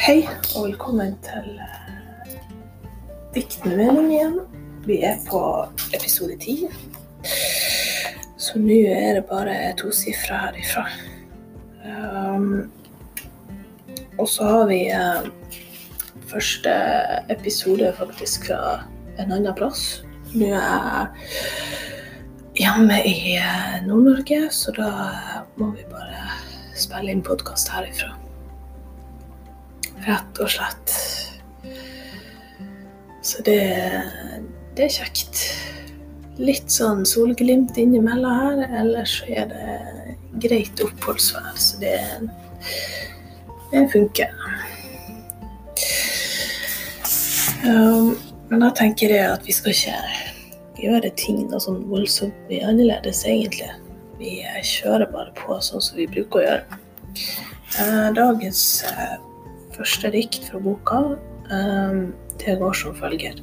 Hei, og velkommen til diktene mine igjen. Vi er på episode ti. Så nå er det bare tosifra herifra. Um, og så har vi uh, første episode faktisk fra en annen plass. Nå er jeg hjemme i uh, Nord-Norge, så da må vi bare spille inn podkast herifra. Rett og slett. Så det, det er kjekt. Litt sånn solglimt innimellom her, ellers er det greit oppholdsvær, så det, det funker. Um, men da tenker jeg at vi skal ikke gjøre ting noe sånn voldsomt mye annerledes, egentlig. Vi kjører bare på sånn som vi bruker å gjøre. Uh, dagens uh, første dikt fra boka. Um, det går som følger.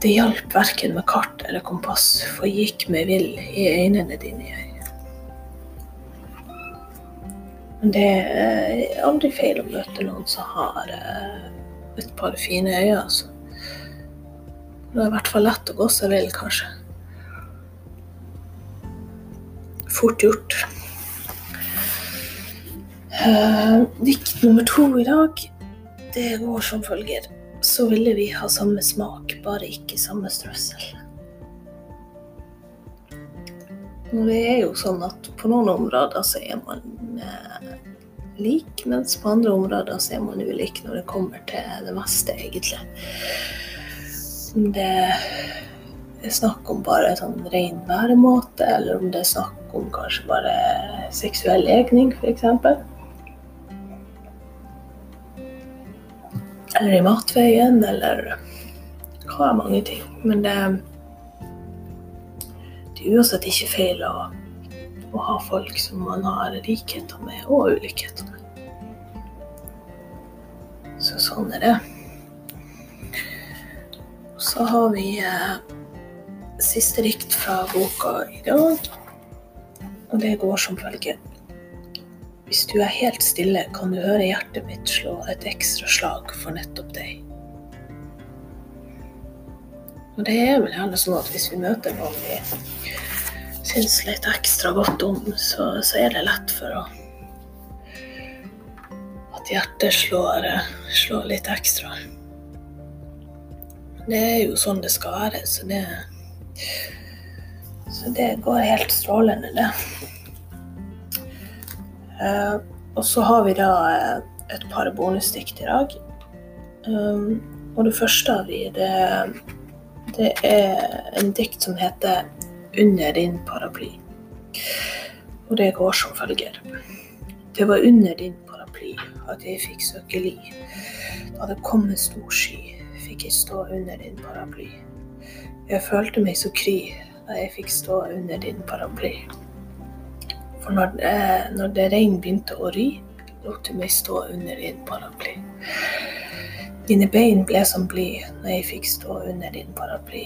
Det hjalp verken med kart eller kompass, for gikk meg vill i øynene dine, jeg. Men det er aldri feil å møte noen som har uh, et par fine øyne, altså. Det er i hvert fall lett å gå seg vill, kanskje. Fort gjort. Uh, dikt nummer to i dag, det går som følger. Så ville vi ha samme smak, bare ikke samme strøssel. Og det er jo sånn at på noen områder så er man eh, lik, mens på andre områder så er man ulik når det kommer til det meste, egentlig. Det er snakk om bare sånn ren væremåte, eller om det er snakk om kanskje bare seksuell legning, f.eks. Eller i matveien, eller hva er mange ting. Men det, det er uansett ikke feil å, å, ha folk som man har likheter med, og ulikheter med. Så sånn er det. Så har vi eh, siste dikt fra boka i dag. Og det går som følger. Hvis du er helt stille, kan du høre hjertet mitt slå et ekstra slag for nettopp deg. Og det er vel gjerne sånn at hvis vi møter noen vi syns litt ekstra godt om, så, så, er det lett for å At hjertet slår, slår litt ekstra. Det er jo sånn det skal være, så det Så det går helt strålende, det. Uh, og så har vi da uh, et par bonusdikt i dag. Um, og det første av vi, det, det, er en dikt som heter 'Under din paraply'. Og det går som følger. Det var under din paraply at jeg fikk søke ly. Da det kom en stor sky, fikk jeg stå under din paraply. Jeg følte meg så kry da jeg fikk stå under din paraply. For når, eh, når det regn begynte å ry, lot du meg stå under din paraply. Dine bein ble som bly når jeg fikk stå under din paraply.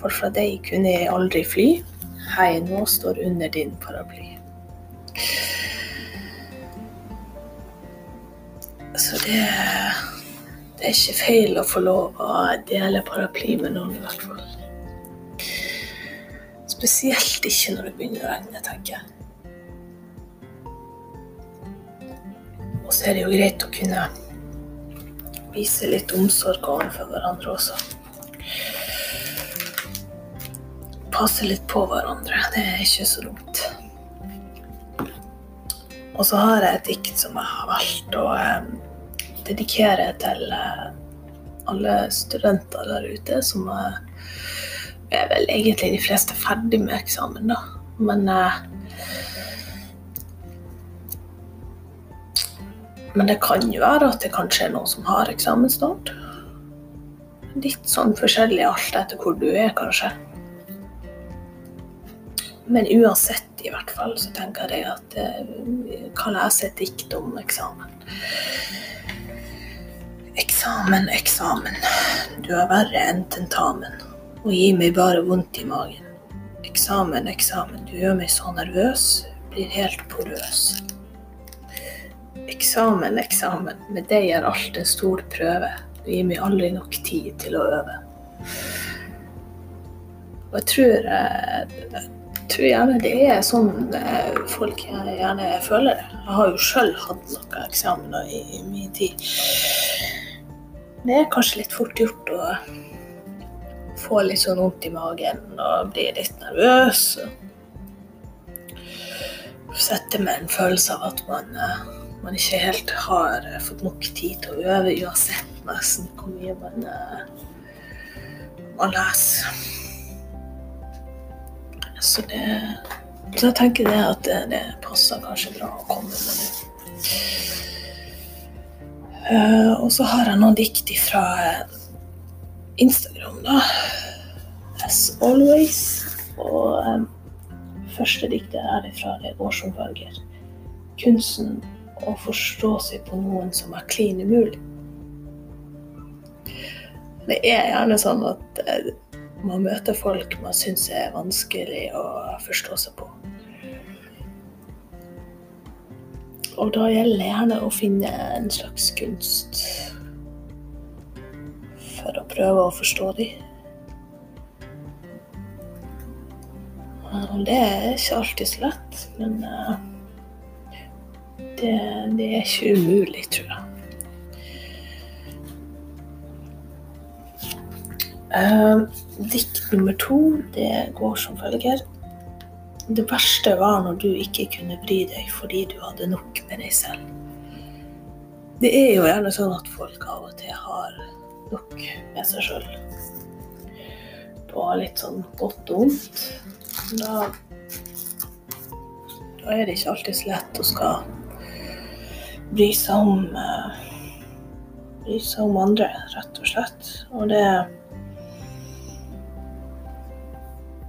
For fra deg kunne jeg aldri fly. Hei, nå står under din paraply. Så det, det er ikke feil å få lov å dele paraply med noen, i hvert fall. Spesielt ikke når det begynner å regne, tenker jeg. Og så er det jo greit å kunne vise litt omsorg overfor hverandre også. Passe litt på hverandre. Det er ikke så dumt. Og så har jeg et dikt som jeg har valgt å eh, dedikere til eh, alle studenter der ute som eh, er vel egentlig de fleste ferdig med eksamen, da. Men eh, Men det kan jo være at det kanskje er noen som har eksamen snart. Litt sånn forskjellig alt etter hvor du er, kanskje. Men uansett, i hvert fall, så tenker jeg at jeg kan lese et dikt om eksamen. Eksamen, eksamen. Du er verre enn tentamen og gir meg bare vondt i magen. Eksamen, eksamen. Du gjør meg så nervøs, blir helt porøs. Eksamen, eksamen. Med deg er alt en stor prøve. Du gir meg aldri nok tid til å øve. Og jeg tror, eh, jeg tror gjerne det er sånn eh, folk gjerne føler det. Jeg har jo sjøl hatt noen eksamener i, i min tid. Det er kanskje litt fort gjort å få litt sånn vondt i magen og bli litt nervøs. Og sette med en følelse av at man, eh, man ikke helt har fått nok tid til å øve, uansett nesten hvor mye man, man leser. Så det Så jeg tenker det at det, det passer kanskje bra å komme med nå. Uh, og så har jeg noen dikt fra Instagram, da. As always. Og um, første diktet er fra det går som følger. Kunsten å forstå seg på noen som er klin umulig. Det er gjerne sånn at uh, man møter folk man syns er vanskelig å forstå seg på. Og da gjelder det gjerne å finne en slags kunst for å prøve å forstå dem. Og det er ikke alltid så lett, men eh, det, det er ikke umulig, tror jeg. Uh, dikt nummer to det går som følger. Det verste var når du ikke kunne bry deg fordi du hadde nok med deg selv. Det er jo gjerne sånn at folk av og til har nok med seg sjøl. På litt sånn godt og vondt. Da, da er det ikke alltid så lett å skal bry seg om uh, bry seg om andre, rett og slett. Og det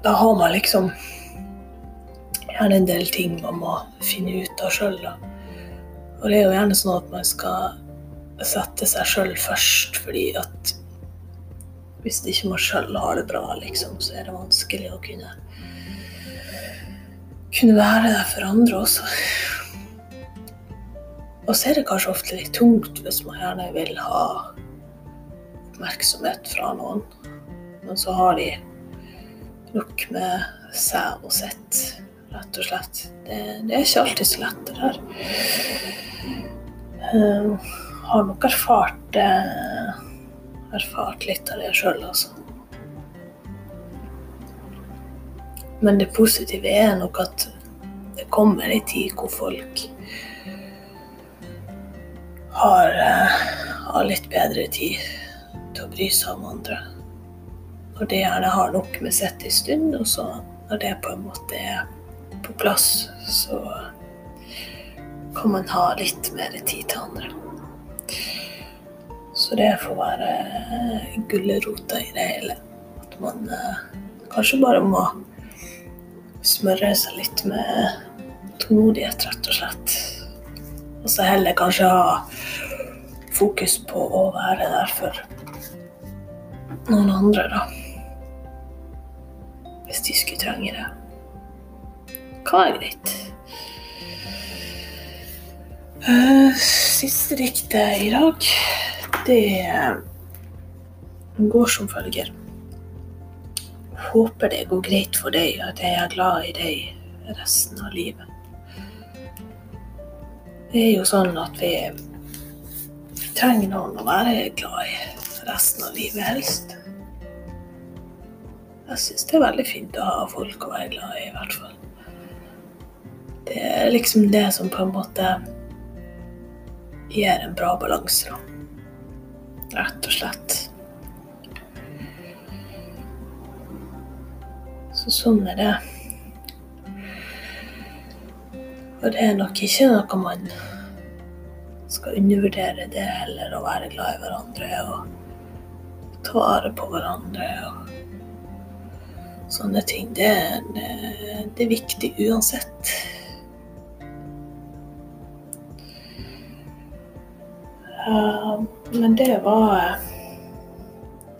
da har man liksom gjerne en del ting man må finne ut av sjøl. Og det er jo gjerne sånn at man skal sette seg sjøl først, fordi at hvis ikke man sjøl har det bra, liksom, så er det vanskelig å kunne kunne være der for andre også. Og så er det kanskje ofte litt tungt hvis man gjerne vil ha oppmerksomhet fra noen, men så har de nok med seg og sitt, rett og slett. Det, det, er ikke alltid så lett, det der. Uh, har nok erfart, uh, erfart litt av det sjøl, altså. Men det positive er nok at det kommer ei tid hvor folk har, uh, har litt bedre tid til å bry seg om andre når det gjerne har nok med sitt en stund, og så når det på en måte er på plass, så kan man ha litt mer tid til andre. Så det får være gulrota i det hele. At man eh, kanskje bare må smøre seg litt med tålmodighet, rett og slett. Og så heller kanskje ha fokus på å være der for noen andre, da hvis de skulle trenge det. Hva er greit? Uh, siste diktet i dag, det går som følger. Håper det går greit for deg, at jeg er glad i deg resten av livet. Det er jo sånn at vi trenger noen å være glad i resten av livet, helst. Jeg syns det er veldig fint å ha folk å være glad i, i hvert fall. Det er liksom det som på en måte gir en bra balanse, da. Rett og slett. Så sånn er det. Og det er nok ikke noe man skal undervurdere det heller, å være glad i hverandre og ta vare på hverandre. og Sånne ting. Det, det, det er viktig uansett. Men det var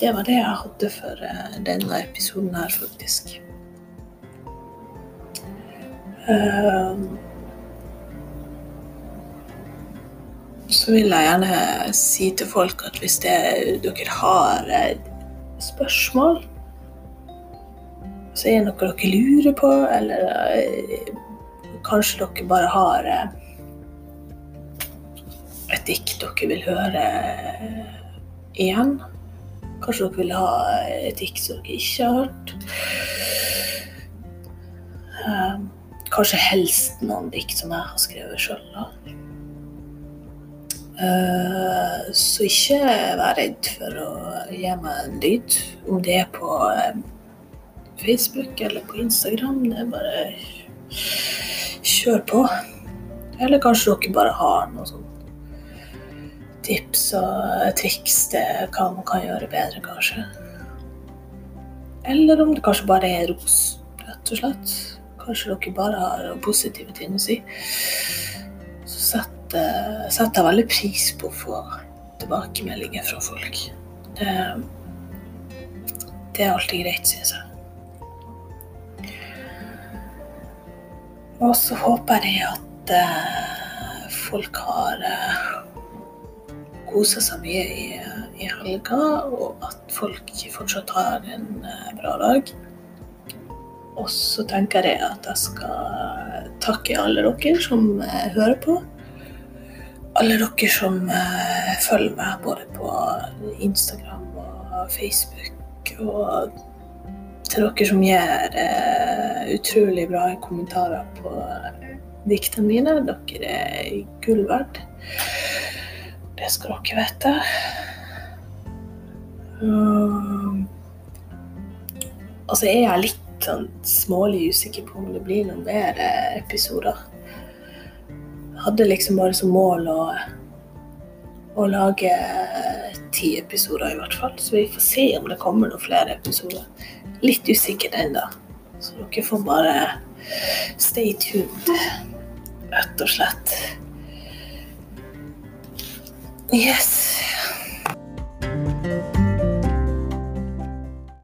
Det var det jeg hadde for uh, denne episoden her, faktisk. Uh, så vil jeg gjerne si til folk at hvis det, dere har eh, spørsmål, så er det noe dere lurer på, eller eh, kanskje dere bare har eh, et dikt dere vil høre igjen. Kanskje dere vil ha et dikt dere ikke har hørt. Kanskje helst noen dikt som jeg har skrevet sjøl. Uh, så ikke vær redd for å gi meg en lyd, om det er på uh, Facebook eller på Instagram. Det er bare kjør på. Eller kanskje dere bare har noe sånt tips og triks til hva man kan gjøre bedre, kanskje. Eller om det kanskje bare er ros, rett og slett. Kanskje dere bare har positive ting å si. Så sett Eh, setter veldig pris på å få tilbakemeldinger fra folk. Det, det er alltid greit, synes jeg. Og så håper jeg at eh, folk har eh, kosa seg mye i, i, helga, og at folk fortsatt har en eh, bra dag. Og så tenker jeg at jeg skal takke alle dere som eh, hører på alle dere som uh, følger meg både på Instagram og Facebook. Og til dere som gir uh, utrolig bra kommentarer på diktene mine. Dere er gull verdt. Det skal dere vite. Um, altså er jeg litt sånn smålig usikker på om det blir noen mer episoder hadde liksom bare som mål å, å lage ti episoder, i hvert fall. Så vi får se om det kommer noen flere episoder. Litt usikkert ennå. Så dere får bare stay tuned, rett og slett. Yes.